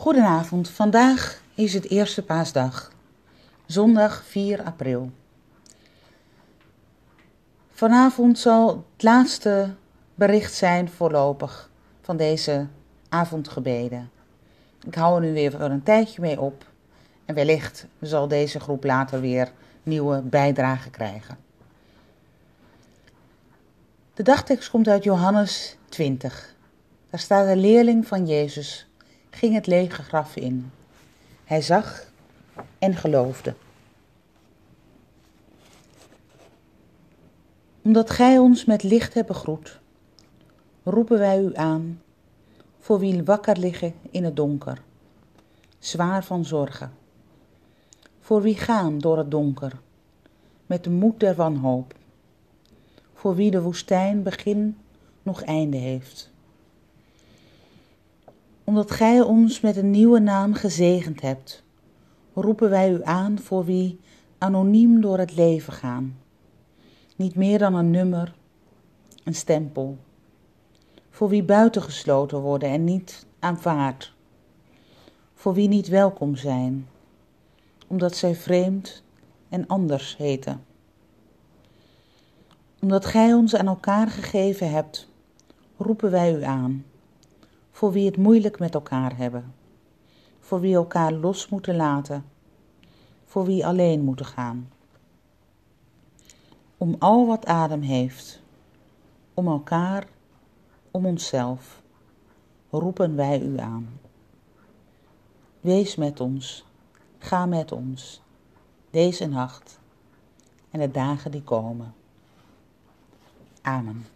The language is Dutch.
Goedenavond, vandaag is het eerste paasdag, zondag 4 april. Vanavond zal het laatste bericht zijn voorlopig van deze avondgebeden. Ik hou er nu weer voor een tijdje mee op en wellicht zal deze groep later weer nieuwe bijdragen krijgen. De dagtekst komt uit Johannes 20. Daar staat een leerling van Jezus ging het lege graf in. Hij zag en geloofde. Omdat gij ons met licht hebt begroet, roepen wij u aan, voor wie wakker liggen in het donker, zwaar van zorgen. Voor wie gaan door het donker, met de moed der wanhoop. Voor wie de woestijn begin nog einde heeft omdat gij ons met een nieuwe naam gezegend hebt, roepen wij u aan voor wie anoniem door het leven gaan. Niet meer dan een nummer, een stempel. Voor wie buitengesloten worden en niet aanvaard. Voor wie niet welkom zijn, omdat zij vreemd en anders heten. Omdat gij ons aan elkaar gegeven hebt, roepen wij u aan voor wie het moeilijk met elkaar hebben, voor wie elkaar los moeten laten, voor wie alleen moeten gaan. Om al wat adem heeft, om elkaar, om onszelf, roepen wij u aan. Wees met ons, ga met ons, deze nacht en de dagen die komen. Amen.